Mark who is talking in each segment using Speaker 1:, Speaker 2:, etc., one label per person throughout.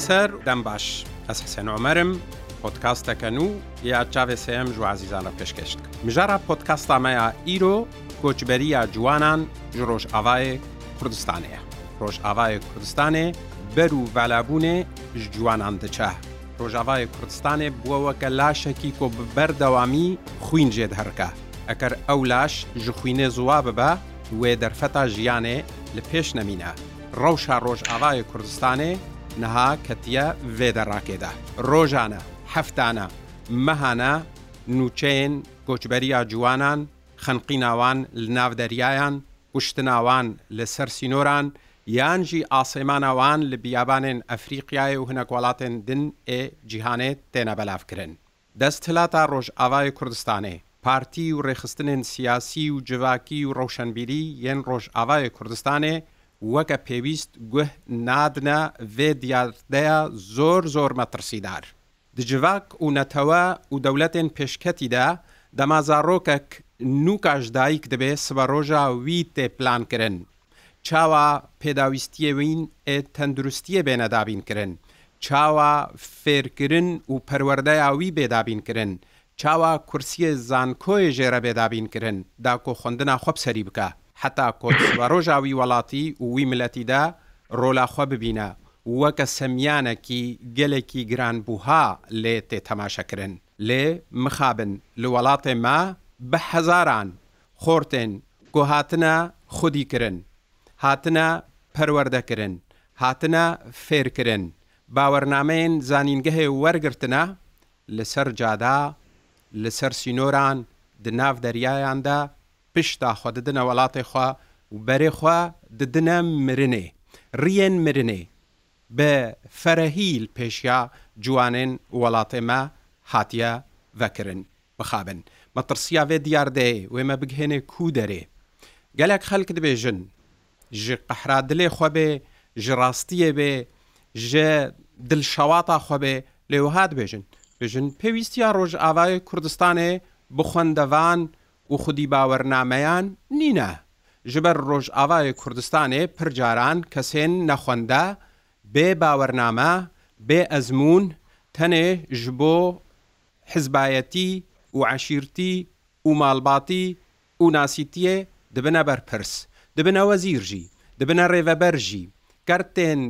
Speaker 1: دیسەر دەم باش ئەس حسێن ئۆمەرم پۆتکاستەکەن و یا چاوێسەیەم ژوازیزانە پێشکەشت مژارە پۆتکاستامەیە ئیرۆ کۆچبەریە جوانان ji Rojavayê Kurdistanê ye. Rojavayê Kurdistanê ber û velabûnê ji ciwanan diçe. Rojavayê Kurdistanê buwe weke laşekî ku bi berdewamî xwîn jê dihirke. Eker ew laş ji xwînê zuwa bibe wê derfeta jiyanê li pêş nemîne. Rewşa Rojavayê Kurdistanê نەها کەتیە وێدەڕاکێدا ڕۆژانە هەفتانە مەهانە نوچەین کۆچبەریا جوانان خەنقی ناوان لە ناودەریایان وشتناوان لە سەر سینۆران یانجی ئاسەیمانەوان لە بیابانێن ئەفریقیای و هەنە وڵاتێن دن ئێ جیهانێت تێنە بەلاافکردن. دەست هلا تا ڕۆژ ئاوای کوردستانێ پارتی و ڕێخستنێن سیاسی و جواکی و ڕەوشنبیری یەن ڕۆژ ئاوای کوردستانێ وەکە پێویست گوه نادنە وێ دیاردەیە زۆر زۆر مەترسیدار. دجڤاک و نەتەوە و دەولەتێن پێشکەتیدا دەمازارۆکەک نوکاشدایک دەبێ سبە ڕۆژە وی تێپلانکردن. چاوە پێداویستیە وین ئێ تەندروستیە بێنەدابینکردن. چاوە فێرکردن و پەروەەردەیاوی بێدابینکردن. چاوە کورسیە زانکۆی ژێرە بێدابینکردن داکۆ خوندنا خۆب سەری بکە. حتا کۆچ بە ڕۆژاوی وڵاتی ووی ملەتیدا ڕۆلاخوا ببینە وەکە سەمیانەکی گەلێکی گرانبووها لێ تێ تەماشەکردن لێ مخابن لە وڵاتێ ما بە هەزاران خۆرتێن گۆهاتنە خودی کردن هاتنە پەروەردەکردن هاتنە فێرکردن باوەرنامەیەن زانینگەهێ وەرگرتنە لەسەر جادا لەسەر سینۆران دناو دەریایاندا پشتاخوا ددنە وڵاتێخوا و بەرێخوا ددنە مرنێ ڕێن مرنێ بە فەرەهیل پێشیا جوانێن وڵاتێمە هاتیە ڤەکردن بخابن مەترسیاوێ دیار دێ وێمە بگهێنێ کو دەرێ gelek xelk dibêjin ji qehra dilê xwebê ji rastiyê bê ji dilşewata xwebê lê wiha dibêjin bêjin pêwîstiya roj avayê Kurdistanê bixwendevan و خودی باوەرنامەیان نینە ژبەر ڕۆژئاوای کوردستانێ پرجاران کەسێن نەخۆندە بێ باوەرنامە بێ ئەزمون تەنێ ژ بۆ حزبایەتی و عشیرتی و ماڵباتی و ناسیتیە دبنە بەرپرس دبنەوە زیرژی دبنە ڕێڤەبەرژی گەرتێن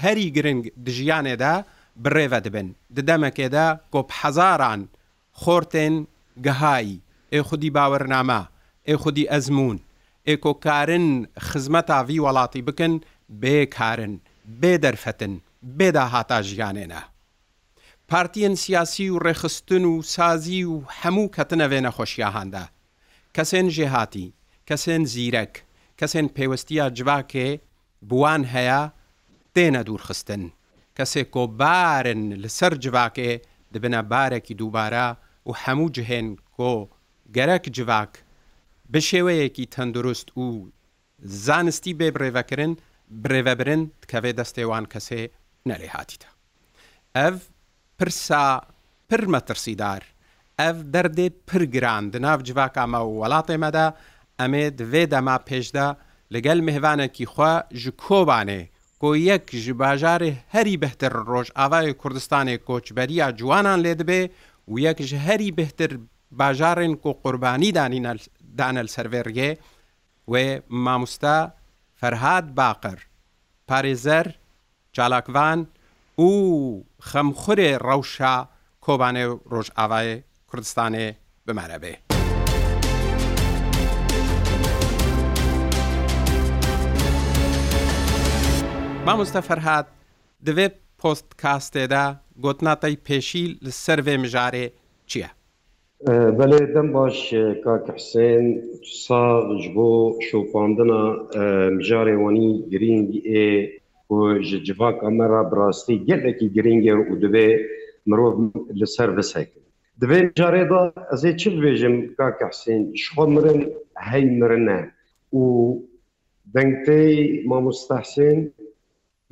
Speaker 1: هەری گرنگ دژیانێدا بڕێڤە دبن ددەمەکێدا کۆپحەزاران خۆرتێن گەهایی ئێ خودی باوەرنامە ئێ خودی ئەزمون ئێکۆکارن خزمەتاوی وڵاتی بکەن بێکارن بێدەرفەتن بێدا هاتا ژیانێنە پارتیەن سیاسی و ڕێخستن و سازی و هەموو کەتنەوێ نەخۆشییاهاندا کەسێن ژێهاتی کەسێن زیرەک کەسێن پێوەستیە جواکێ بوان هەیە تێنە دوورخستن کەسێک کۆبارن لەسەر جواکێ دبنە بارێکی دووبارە و هەموو جهێن کۆ گەرەک جوواک بە شێوەیەکی تەندروست و زانستی بێ بڕێڤەکردن برێڤەبرن کەوێ دەستێوان کەسێ نەلێ هاتیتە. ئەف پرسا پرمەترسیدار، ئەف دەردێ پرگران دناو جوواکامە و وڵاتێمەدا ئەمێ دوێ دەما پێشدا لەگەل مهوانێکی خوا ژ کۆبانێ کۆ یەک ژ باژارێ هەری بەتر ڕۆژ ئاوای کوردستانی کۆچبەریا جوانان لێ دەبێ و یەک ژ هەری بهتر باژارên ku qurbanî danel servê rgê wê mamosta Ferhad Baqir, Parêzer, Çalakvan û xemxurê rewşa kobanê Rojavayê Kurdistanê bimerebe. Mamosta Ferhad divê postkastê de gotnatay pêşî li ser vê mijarê çi ye?
Speaker 2: بەێ دەم باش کاک حسێن ساغ بۆ شوپاندنا مژارێ وانی گرنگی ئێ ji civaka me re birastî gelekî giring û divê mirov li ser visekin. Divê carê da ez ê çi bibêjim kakesên şixwa mirin hey mirine û dengtê mamostehsên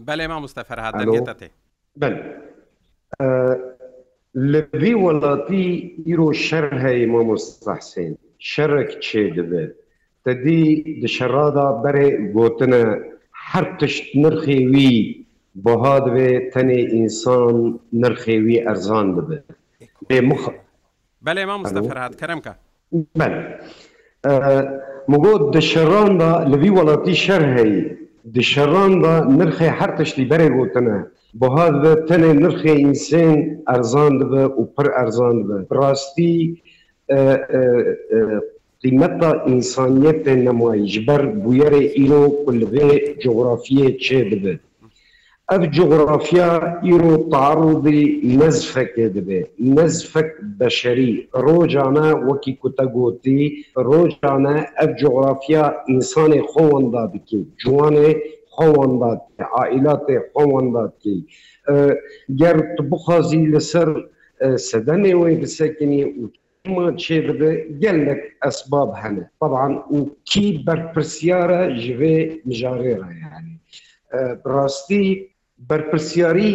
Speaker 1: Belê mamosteferhat Bel
Speaker 2: لەبێ وڵاتی ئیرۆ شەر هەیە مامۆستاحسێن شەرک چێ دەبێت تدی دشەڕادا بەرێ گوتنە هەر تشت نرخێوی بەها دەبێ تەنێ ئینسان نرخێوی ئەرزان دەبێت بێ
Speaker 1: مخ بەێ مامۆستەفرهات کەرمکە
Speaker 2: مگۆ دشەڕاندا لەوی وڵاتی شەر هەیە دشەڕاندا نرخێ هەر تشتی بەرێ گوتنە بەها بە تەنێ نرخی ئینسێن ئەرزان بە و پر ئەرزان بە ڕاستی قیمەتە ئینسانیت پێ نەمایی ژبەر بویەرە ئیرۆ کولێ جغرافیە چێ ببێت ev coğrafya îro tarodî nezfekê dibe nezfek beşerî rojane wekî ku te gotî rojane ev coğrafya însanê xwan da dike ciwanê خۆوان داد عائلاتێ خۆوان دادکی گەر بخوازی لەسەر سەدەنێوێ بسەکنی و چێ ببێ gelek ئەسباب hene طبعا û kî berpirsiyare ji vê mijarê re yani rastî berpirsiyarî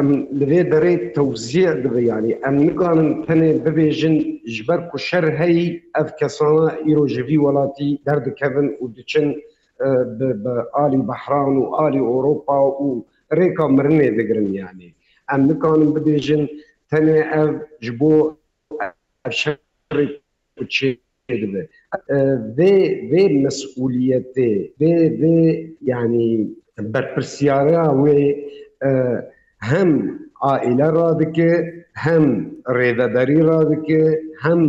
Speaker 2: em li vê derê tewziye dibe yanî em nikanin tenê bibêjin ji ber ku şer heyî ev kesana îro ji vî welatî derdikevin û diçin بە ئالی بەحران و ئالی ئۆروپا و ڕێکا مرنێ دەگرن یانێ ئەم نکانم بدێژن تەنێ ئەو ji بۆ دەبێ vê mesuliyetê vê vê yanî berpirsiyara wê hem aile radike hem rêveberî radike hem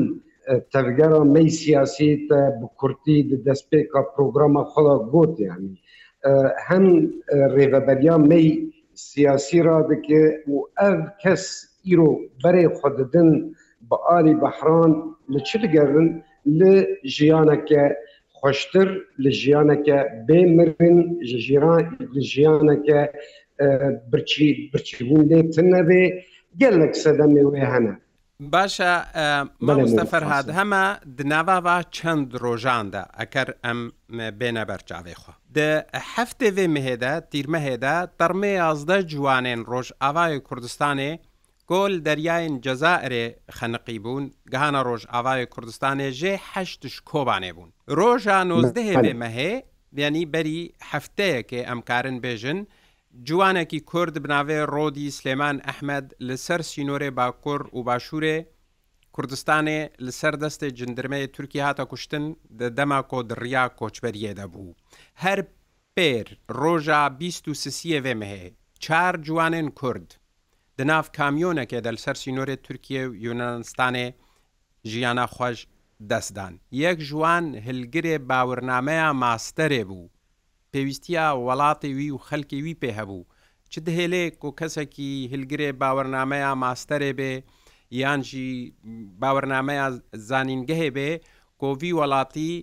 Speaker 2: تەرگەرا مەی سیاسی bi کورتی di destpêka programa xala got yani hem rêveberiya mey siyasî ra dike û ev kes îro berê xwe didin bi alî behran li çi digerin li jiyaneke xweştir li jiyaneke bêmirin ji jiran li jiyaneke birçî birçîbûn lê tin nebe gelek sedemê wê hene
Speaker 1: باشە مەستا فەرهاد هەمە دناواوا چەند ڕۆژاندا ئەگەر ئەم بێنە بەرچاوێخوا. هەفتێ مهێدا تیرمەهێدا تەرمێ یازدە جوانێن ڕۆژ ئاوای کوردستانی گۆل دەریایەن جەزائرێ خەنقی بوون گەهانە ڕۆژ ئاوای کوردستانێ ژێ هەشتش کۆبانێ بوون. ڕۆژان نۆزدەهێ مەهێ بینی بەری هەفتەیەکێ ئەمکارن بێژن، جوانێکی کورد بناوێ ڕۆدی سلێمان ئەحمەد لەسەر سینۆرێ باکۆر و باشوورێ کوردستانێ لەسەر دەستێ جندرمەیە تورکی هاتە کوشتن دەما کۆ دڕیا کۆچبەریە دەبوو. هەر پێر ڕۆژا 23 وێ مهەیە چار جوانێن کورد دناف کامیۆنەکێ دە لەسەر سینۆرێ تورکیە و یونانستانێ ژیانە خۆش دەستدان. یەک ژوان هلگرێ باورنامەیە ماستەرێ بوو پێویستیە وڵاتی وی و خەلکی وی پێ هەبوو چ دهێلێ و کەسێکی هلگرێ باوەرنمەیە ماستەرێ بێ یانجی باوەرنمەیە زانینگەهێ بێ کۆڤی وڵاتی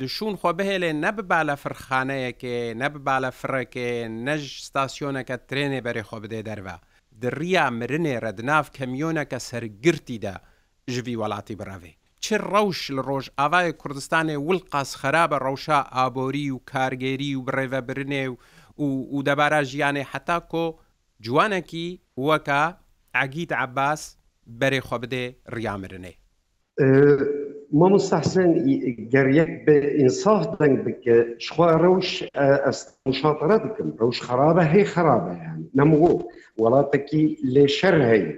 Speaker 1: لشون خۆ بهێلێ نەببا لە فرخانەیەکێ نەببا لە فرەکێ نەژ ستاسیۆنەکە ترێنێ بەرێ خۆ بدێ دەرەوە دڕیا مرنێ ڕەدناف کەمیۆنەکە سەرگرتیدا ژوی وڵاتی بڕاوێ چ ڕەوش لە ڕۆژ ئاوایە کوردستانی ولقاس خراپە ڕەوشە ئابۆری و کارگێری و بڕێڤەبرنێ و و دەبارە ژیانێ حتا کۆ جوانێکی وەکە ئاگیت عباس بەرێخوا بدێ ڕیامرنێ
Speaker 2: مامستحسن گەریەک بە ئینساف دەنگ بکە شخوا ڕەوش مشاترە دکن ڕەوش خراپە هەیە خراپە یان نەمەوە وڵاتێکی لێ شەر هەیە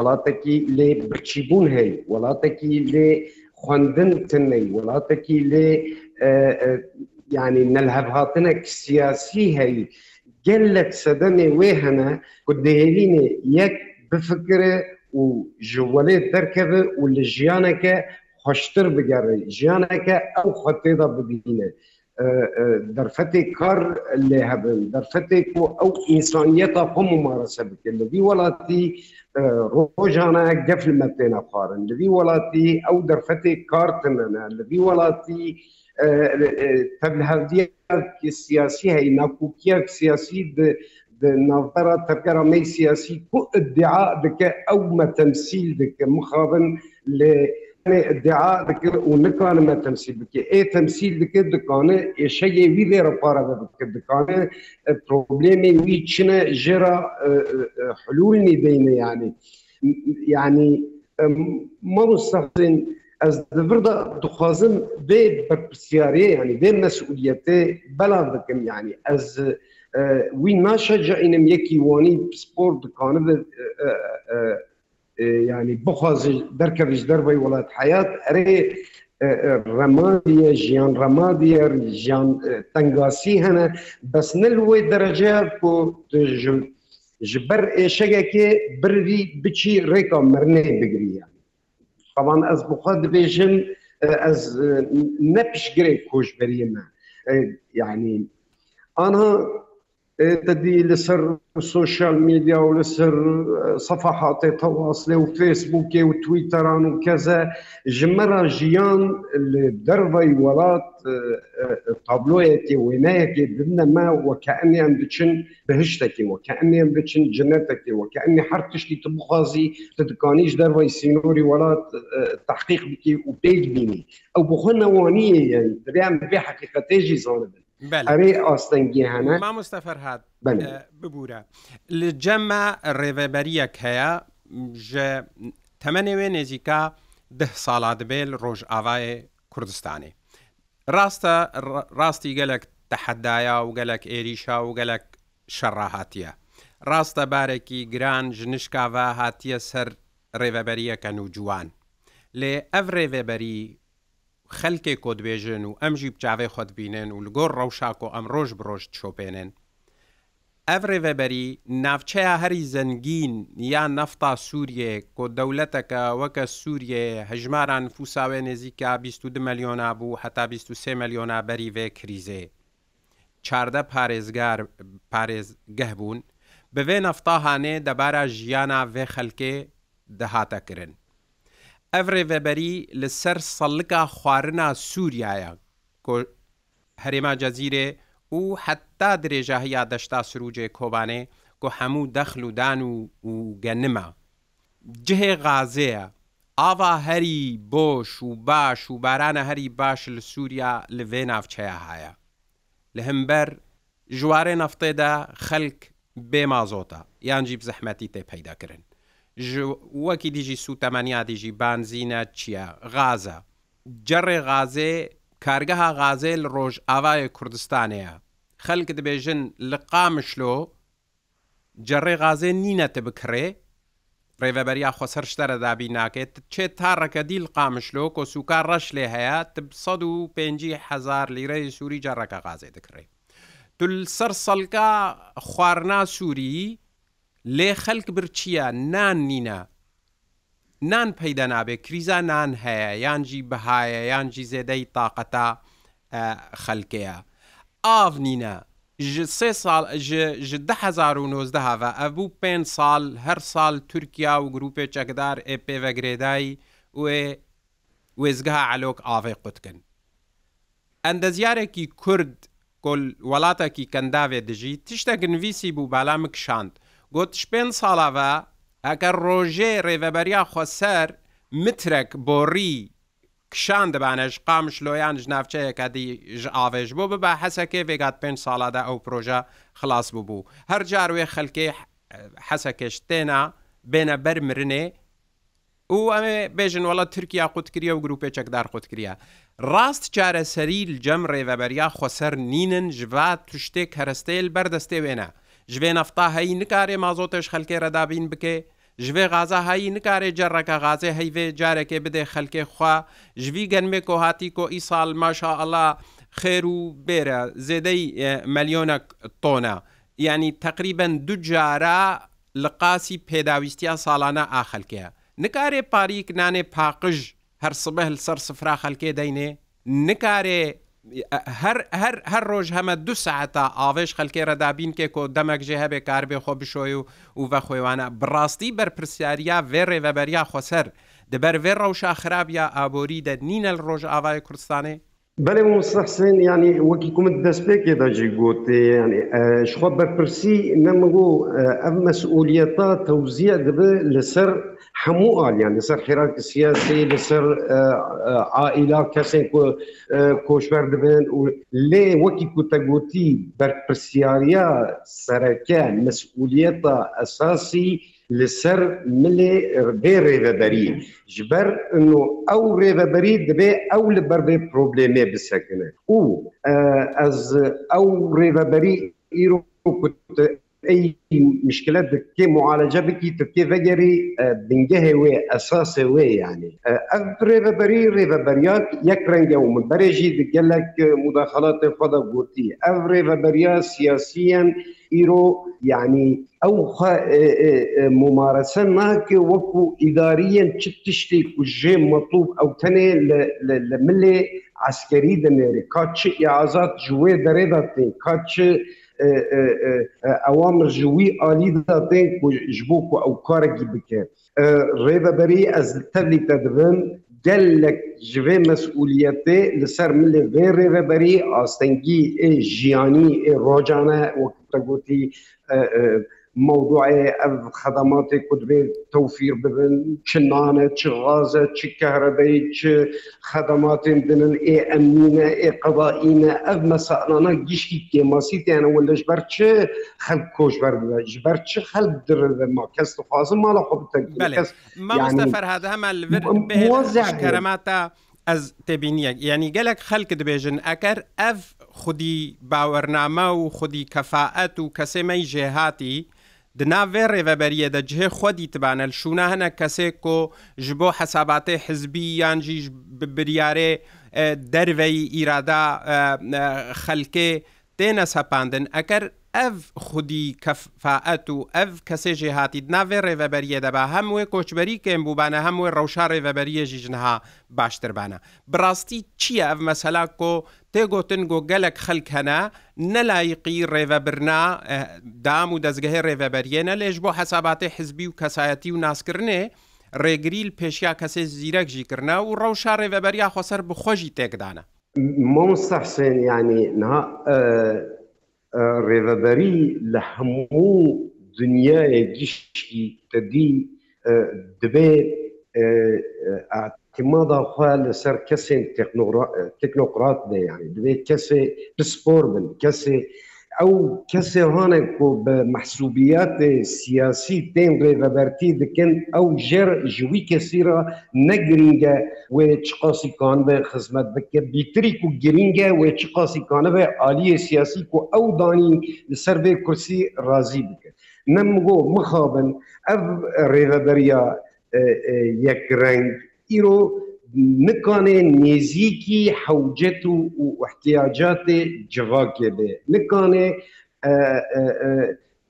Speaker 2: وڵاتێکی لێ بچیبوون هەیە وڵاتێکی لێ خوندن تنەی وڵاتێکی لێ ینی نەلهەب هاتنێک سیاسی هەیە گەل لە سەدەمێ وێ هەنە و دێرینێ یەک بفکرێ و ژوەلێ دەرکەوە و لە ژیانەکە خوشتر بگەڕێ ژیانەکە ئەو خوتێدا ببینێت. درفتێک کار لێ هەبن دەرفەتێک و ئەو ئینسانیەتە قم و مارەسە بکەن لەوی وڵاتی ڕۆژانە گەفلمە پێێنە خوارن لەوی وڵاتی ئەو دەرفەتێک کارتنەنە لەوی وڵاتی تەبلهەردیە سیاسی هەی ناکوکیە سیاسی ناڤبەرە تەرگەرەمەی سیاسی کو ئدعا دکە ئەو مەتەمسیل دکە مخابن لێ ادعا دکر و نکانه من تمثیل بکی ای تمثیل دکر دکانه ایشه یه وی دیر پاره بکر دکانه پروبلیمی وی چنه جرا حلول نیدینه یعنی یعنی ما مستخدم از دبردا دخوازم به برپرسیاری یعنی به مسئولیت بلا بکم یعنی از وی ناشجع اینم یکی وانی سپور دکانه ینی بخوازی دەرکەویش دەربەی وڵات حیات ئەرێ ڕەمادیە ژیان ڕەمادیە ژیان تەنگاسی هەنە بەس نل وی دەرەجە بۆ ji ber êşegekê birî biçî rêka mirnê bigiriye. Xaban ez bixwe dibêjin ez nepişgirê koşberiye me. yani anha تدي لسر السوشيال ميديا ولسر صفحات التواصل وفيسبوك وتويتر وكذا جمرا جيان الدرفي ورات طابلويتي وينايتي ضمن ما وكاني ام بتشن بهشتكي وكاني ام بتشن جنتكي وكاني حرتشتي تبخازي تدكانيش درفي سينوري ورات تحقيق بكي وبيج بيني او بخنا وانيه يعني تبيع بحقيقه تيجي زانبن ئەوێ ئاستەنگیر هەنا
Speaker 1: مامۆستەفەر هاات ببوورە لە جەمە ڕێڤەبەریەک هەیە تەمەنێوێ نێزیکا ده ساڵا دەبێت ڕۆژ ئاوایە کوردستانی ڕاستە ڕاستی گەلک تەحەدایە و گەلک ئێریشا و گەلک شەڕاهاتیە ڕاستە بارێکی گران ژنشکاوە هاتیە سەر ڕێڤەبەریەکەن و جوان لێ ئەف ڕێڤێبەری خەلکێ کۆدبێژن و ئەمژی بچاوێ خۆت بینێن و لەگۆر ڕەوشاک و ئەم ڕۆژ بڕۆژت شۆپێنێن ئەڤێڤەبەری ناوچەیە هەری زەنگین یا نەفتا سووریێ کۆ دەولەتەکە وەکە سووریێ هەژماران فوساوێ نێزیکە 22 ملیۆنا بوو هەتا 23 ملیۆنا بەری وێ کریزێ چاردە پارێزگار پارێزگەه بوون بەوێ نەفتا هاانێ دەبارە ژیانە وێ خەلکێ دەهاتەکردن ئەڤێ ڤەبەری لەسەر سەڵکە خواردنا سووریایە هەرێما جەزیرێ و حتا درێژە هەیە دەشتا سروجێ کۆبانێ کۆ هەموو دەخل و دان و و گەنمە جهێ غازەیە ئاوا هەری بۆش و باش و بارانە هەری باش لە سووریا لەێ ناوچەیە هاە لە هەمبەر ژوارێ نەفتێدا خەلک بێمازۆتە یانجیب زەحمەتی تێ پەیداکردن وەکی دیژی سوتەمەنیا دیژی بانزینە چییە؟ غازە. جەڕێ غازێ کارگەها غازێ لە ڕۆژ ئاوایە کوردستانەیە. خەلک دەبێژن لە قامشلۆ جەڕێ غازێ نینەتە بکڕێ، ڕێڤەبەریا خۆسەر شتەرە دابی ناکێت چێ تاڕەکە دیل قامشلۆ کۆسوکار ڕەش لێ هەیە 500هزار لیرەی سووری جەڕەکە غازێ دەکڕێ. تول سەر سەلکە خواردنا سووری لێ خەلک برچیە نان نینە نان پەیدا نابێ کریزە نان هەیە یانجی بەهایە یانجی زێدەی تااقەتا خەلکەیە ئاڤ نینە سێ ساڵ ji 1990 هەە ئەبوو پێ سال هەر سال تورکیا و گروپێ چەکدار ئێ پێڤەگرێدایی وێ وێزگەها ئالۆک ئاڤێ قوتکن. ئەندەزیارێکی کورد وڵاتێکی کەنداوێ دژی تشتە گنویسی بوو بالا مکشاند گوت شپێن ساڵاوە ئەگەر ڕۆژێ ڕێڤەبەریا خۆسەر مترێک بۆڕی کشان دەبانش قامش لۆیان ژناافچەیەکە دی ئاێژ بۆ ببە حەسەکێ بێگات پێنج ساڵادا ئەو پرۆژە خلاص ببوو هەر جاروێ خەلکێ حەسەکەش تێنا بێنە بەر مرنێ و ئەمێ بێژن وڵە تورکیا قوتکریە و گروپێ چەکدار قوتکریە ڕاست چارەسەری جەم ڕێڤەبەریا خۆسەر نینن ژوا توشتێک هەرستێل بەردەستێ وێنە ji vê nefta heyî nikarê mazotêş xelkê redabîn bike, ji vê gaza heyî nikarê cerreka gazê heyvê carekê bidê xelkê xwa, ji vî genmê ku hatî ku îsal maşa ala xêr û bêre zêdey melyonek tona. یعنی تقریبا دو جارە لە قاسی پێداویستیا ساڵانە ئاخەلکەیە نکارێ پاریک نانێ پاقژ هەر سبە هەل سەر سفرا خەلکێ دەینێ نکارێ هەر هەر ڕۆژ هەمە دو ساعتا ئاێش خەلکێ ڕەدابین کێک و دەمەکژێ هەبێ کاربێ خۆ بشۆی و و بە خۆیوانە بڕاستی بەرپرسیاریا وێ ڕێڤەبەریا خۆسەر دەبەر وێ ڕەوشا خراپیا ئابۆری دە نینە ڕۆژ ئاوای کوردستانی
Speaker 2: بەێ مستحسن ینی وەکی کومت دەستپێکێ داجی گوتێ شخوا بەرپرسی نەمەگو ئەم مەسئولیەتا تەوزیە دەبێ لەسەر هەموو ئالیان لەسەر خێراکی سیاسی لەسەر ئائیلا کەسێک کۆشبەر دەبێن لێ وەکی کوتەگوتی بەرپرسیارە سەرەکە مەسئولیەتە ئەساسی لەسەر ملێ بێ ڕێبەبەری ji ber ew rêveberî dibe ew li ber vê problemê bisekine û ez ew rêveberî îro اي مشكله تكي معالجه بكي تكي فجري بنجه وي اساس وي يعني ريفبري ريفبريان يكرن جو من بريجي تقول لك مداخلات فضا قوتي او ريفبريا سياسيا ايرو يعني او ممارسه ناك وكو اداريا تشتشتي وجه مطلوب او تاني لملي عسكري دنيري كاتش اعازات جوي دريدتي كاتش ئەوامر ژووی ئالیدا دێن ji bo ku ew karekî bike rêveberî ez tevlî te dibin gelek ji vê mesuliyetê li ser milê vê rêveberî astengî ê jiyanî ê rojane wekte gotî موضوعي خدماتي كدبي توفير ببن شنانة شغازة شكهربي خدمات بنن اي امنينة اي قضائينة اف مسائلنا جيشكي كيماسي تانا ولا جبر چه خلق كوش بر جبر چه خلق در ما كس
Speaker 1: تفاصل ما لحب تنكي كس ما مستفر هذا هما الفر كرماتا ئەس تێبینیەک ینی گەلک خەلک دەبێژن ئەکەر ئەف خودی باوەرنامە و خودی کەفاەت و کەسێمەی ژێهاتی د ناوێ ڕێڤەبەریە دەجهێ خودی تبانە شونا هەنە کەسێک کۆ ji بۆ حساباتێ حزبی یانجیش بریارێ دەرڤەی ئیرادا خەلکێ تێنە سەپاندن ئەگەر ئەف خودی کەفاعەت و ئەف کەسێژێ هاتیت ناوێ ڕێڤەبەریە دەبا هەموێ کۆچبەری کێم بووبانە هەمووی ڕەوشا ڕێڤەبەریەژی ژنها باشتربانە بڕاستی چییە ئەف مەسەلا کۆ پێگوتن گۆ گەلک خەلک هەنا نەلایقی ڕێڤەبرنا دام و دەستگەهێ ڕێڤەبەریێنە لێش بۆ حساباتی حزبی و کەسایەتی و ناسکردێ ڕێگریل پێشیا کەسێ زیرەکژی کردنا و ڕەوشا ڕێڤەبەریا خۆسەر بخۆشی تێکدانە
Speaker 2: مۆسەحسێن ینی ڕێڤەبەری لە هەموو دنیای گشتی تدی دبێت مادا خوا لەسەر کەسێن تەکنۆقرات دە یانی دوێت کەسێ پسپۆر بن کەسێ ئەو کەسێ ڕانێک بۆ بە محسوبیات سیاسی تێن ڕێڤەبەرتی دکن ئەو ژێر ژوی کەسیرە نەگرنگە وێ چ قاسیکان بە خزمەت بکە بیتریک و گرنگە وێ چ قاسیکانە بە عالیە سیاسی و ئەو دانی لەسەر بێ کورسی رازی بکە نەمگۆ مخابن ئەف ڕێڤەبەریا یەک ڕنگ ئیرۆ نکانێ نێزیکی حوجەت و احتیاجاتێ جڤاکێ بێ نکانێ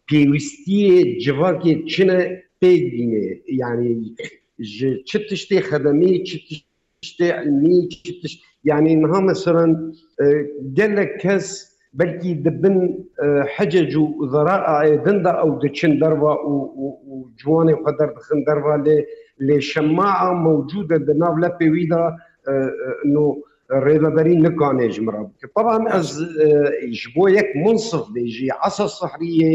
Speaker 2: پێویستیە جڤاکێ چنە پێگینێ یعنی چ تشتێ خەدەمی چ تشتێ علمی یعنی نها مەسەرەن گەلە کەس بەلکی دبن حەجەج و ذەرا ئاێدندا ئەو دەچن دەروا و جوانێ خە دەردخن دەروا لێ لێ شەما مەوجودە دەناو لە پێویدا ڕێبەبەری نکانێ ژمرا بکە طبعا ئەس ji بۆ یەک منصف دێژی عسە سەحریە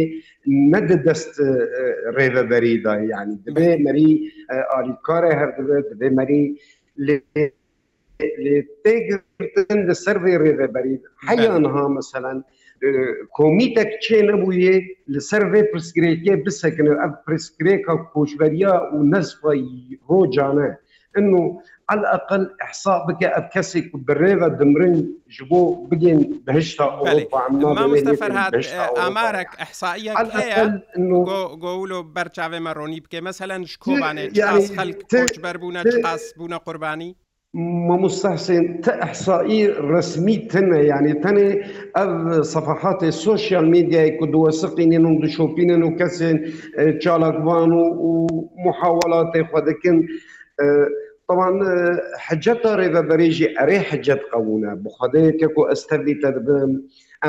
Speaker 2: نەدە دەست ڕێبەبەریدا یعنی دبێ مەری ئالیکارە هەر دبێ دبێ مەری لێ تێگرتن لە سەرێ ڕێبەبەری حیانها مثلەن کۆمیتێک چێ نەبووە لەسەر ڕێ پرسکرێکێ بسەکنە ئەف پرسکرێکە کۆچبەریا و نەزفی ڕۆجانە ئەنو على الاقل احصاء بك ابكسك بريغه دمرين جبو بجين بهشتا اوروبا ما مستفر هاد امارك
Speaker 1: احصائيه على الاقل انه قولوا برشافي مروني بك مثلا شكوبانه يعني خلق كوش بربونه قاس بونه قرباني
Speaker 2: مستحسن تأحصائي رسمي تنا يعني تنا أب صفحات السوشيال ميديا يكون وثقين وندشوفين وكسن تشالك فانو ومحاولات خدكن طبعا حجتا ريبا بريجي أري حجت قونا بخدي كو استفي تدبم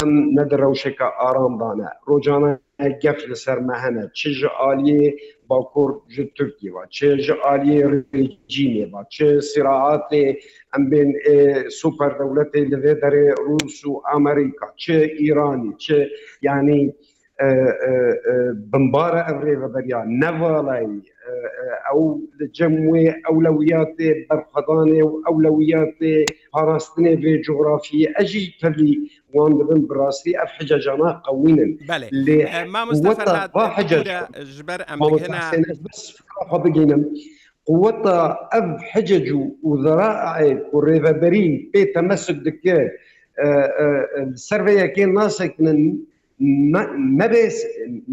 Speaker 2: أم ندرو شكا آرام بانا روجانا گف لسر مهنه چج آلیه باکور ji Türkiye va çê ji aliyê rejîmê va çê siraatê em bên super devletê li vê derê Rûs û Amerika çê İranî çê yani بمبارە ئەم ڕێوەبەریان نەڤڵی ئەو جەموێ ئەولەویاتێ بەرخەدانێ و ئەولەویاتێ پاراستنێ بێ جغرافی ئەژی پەلی وان دەبن بڕاستی ئەف حجەجانە قوینن ژبەر بگەینم. قوة أب حجج وذرائع والريفابرين بيتمسك دكا سرفيا كان ناسك من مەبێ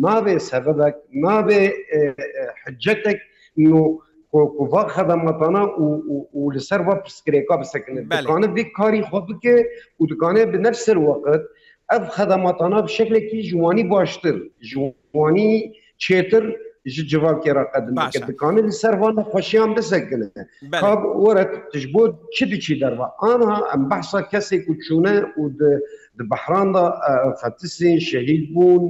Speaker 2: ماوێ سەبەبك ماوێ حجەتێک وە خەدەمەتانە و لەسەر وە پرسکرێکا بسەکنێتکانە دی کاری خۆ بکێ و دوکانێ بنەر سەر وەقت ئەف خەدەمەتانە شکلێکی جوانی باشتر جوانی چێتر ji civakê re qedimke dikane li ser van xweşiyan bisekine Qab were tij bo çi diçî derve anha em behsa kesê ku çûne û di di behran da fetisên şehîd bûn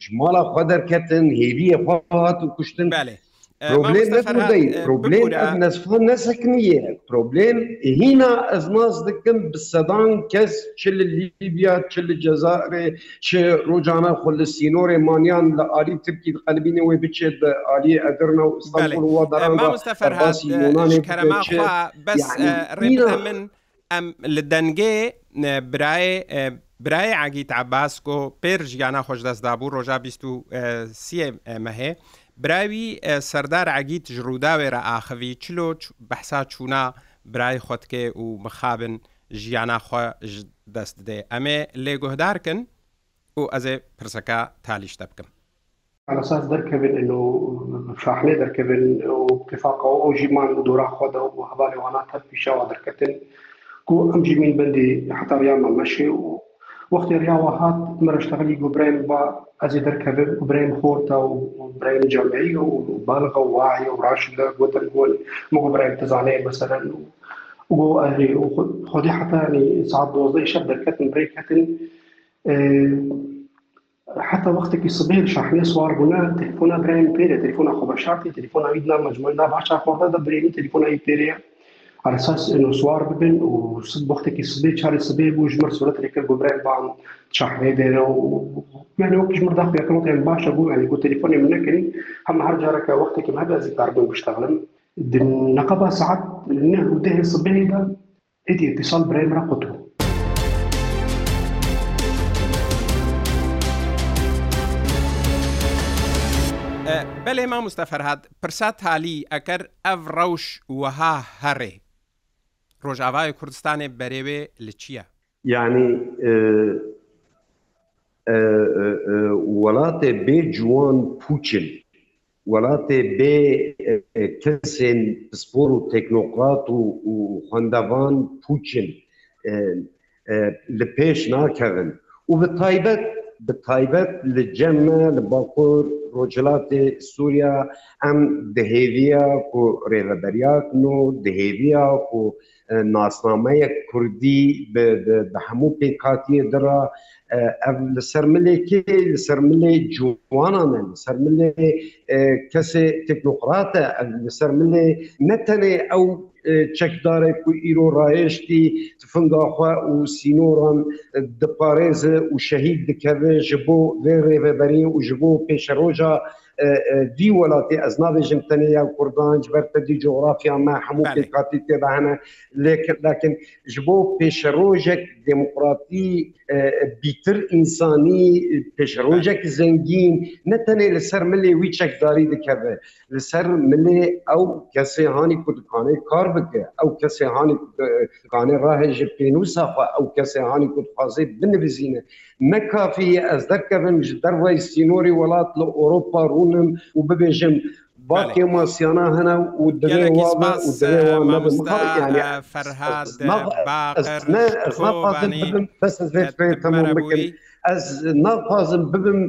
Speaker 2: ji mala xwe derketin hêviye xwe hat û kuştin belê Problem net buradayım. Problem ez nesekniye. Problem hina ez naz dikim bi sedan kes çili Libya, çili Cezayirê, çi rojana xwe li sînorê maniyan li alî Tirkî diqelbîne wê biçe di aliyê Edirna û İstanbul û
Speaker 1: daran Kerema xwe bes rê min em li dengê birayê برای عگیت عباس کۆ پێر ژیانە خۆشدەستدابوو ڕۆژا سی مەهێ براوی سەردار عگیت ژڕووداوێرە ئاخەوی چلۆ بەحسا چوونا برای خۆتکێ و مخابن ژیانە خۆ دەست دێ ئەمێ لێگۆهدارکن
Speaker 3: و
Speaker 1: ئەزێ پرسەکە تالیشتە
Speaker 3: بکەم. على اساس دركبل انه شاحله دركبل واتفاق او جيمان ودورا خدا وهبالي وانا تبي شوا دركتن كو امجي من بندي حتى ريال مشي و وەختی ڕیاوە هات مەرەشتەغلی گوبرین بە ئەزی دەرکەبێت برین خۆرتا و برین جەمعی و بەڵغ و وایە و ڕاش لە گوتر گۆل مگوبرین تزانەیە بەسەرەن و خودی حتانی ساعت دۆزدەی شەب دەرکەتن بریکەتن حتى وقتك الصبح شحنه سوار بنا تليفونا برايم بيري تليفونا خبشاتي تليفونا عيدنا مجموعنا باشا خورده بريمي تليفونا اي بيري على اساس انه سوار ببن ووقتك يصبي شهر صبي وجمر صورة اللي كان قبرين بعض شهر هذا يعني وقت جمر داخل يكون يعني باش ابو يعني قلت تليفوني من كني هم هرجارك وقتك ما بازي كاربون بشتغلن نقبه ساعات لانه وده صبي ده ادي اتصال برايم رقته
Speaker 1: بەێ ما مستەفەرهاد پرسات هالی ئەگەر ئەف ڕەوش وەها هەڕێ ڕۆژاوای کوردستانێ بەرێوێ لە چییە؟
Speaker 2: یعنی وڵاتێ بێ جوان پوچن وڵاتێ بێ کەسێن پسپۆر و تەکنۆقات و خوندەوان پوچن لە پێش ناکەون و بە تایبەت بە تایبەت لە جەمە لە باکۆر ڕۆژلاتێ سووریا ئەم دهێویە و ڕێبەریاکن و دهێویە و ناسنامەیە کوردی بە هەموو پێکاتیە دەرا ئەم لەسەر ملێکی لەسەر ملێ جوانانە لەسەر ملێ کەسێ تەکنۆقراتە لەسەر ملێ نەتەنێ ئەو çekdarek ku îro rayeştî fingaxwe û sînoran diparêze û şehîd dikeve ji bo vê rêveberî û ji bo pêşeroja دی وڵاتی ئەس نابێژم تەنیا کوردان بەرتەدی جۆغرافیا ما هەموو پێکاتی تێبهەنە لێکردکن ji بۆ پێشڕۆژێک دموکراتی بیتر ئینسانی پێشڕۆژێک زەنگین نەتەنێ لەسەر ملێ وی چەکداری دکەبێ لەسەر ملێ ئەو کەسێهانی کوردکانەی کار بکە ئەو کەسێهانی کوردکانە ڕاهێژ پێنووسخوا ئەو کەسێهانی کوردخوازی بنەبزیینە نەک کافیە ئەس دەکەن ji دەروای سینۆری وڵات لە ئۆروپا ڕوونم و ببێژم باقی ماسیانە هەنا و فەرهاات ئەس ناپازم ببم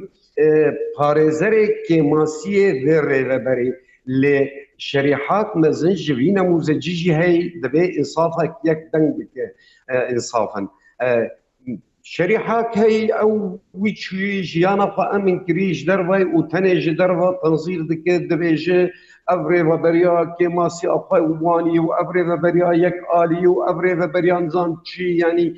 Speaker 2: پارێزەرێک کێماسیە لێ ڕێرەبەری لێ شریحات مەزن جوی نەموزەجیژی هەی دەبێ ئینصافە یەک دەنگ بکە ئینصافن. شريحة كي او ويتشي جيانا فامن كريج دربي وتنج دربا تنظير دك دبيج افري وبريا كيماسي افاي واني وافري وبريا يك الي وافري وبريا نزان تشي يعني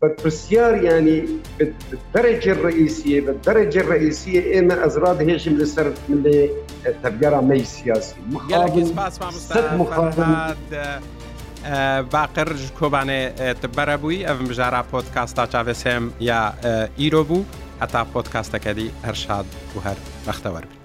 Speaker 2: وبرسيار يعني بالدرجة الرئيسية بالدرجة الرئيسية انا ازراد هيشم لسر من تبيرا مي سياسي مخابن ست
Speaker 1: مخابن باقر کۆبانێ بەرە بووی ئەم بژارە پۆتکاستا چاوێسێم یا ئیرۆ بوو هەتا پۆتکاستەکەدی هەرشاد و هەر بەختەوەربی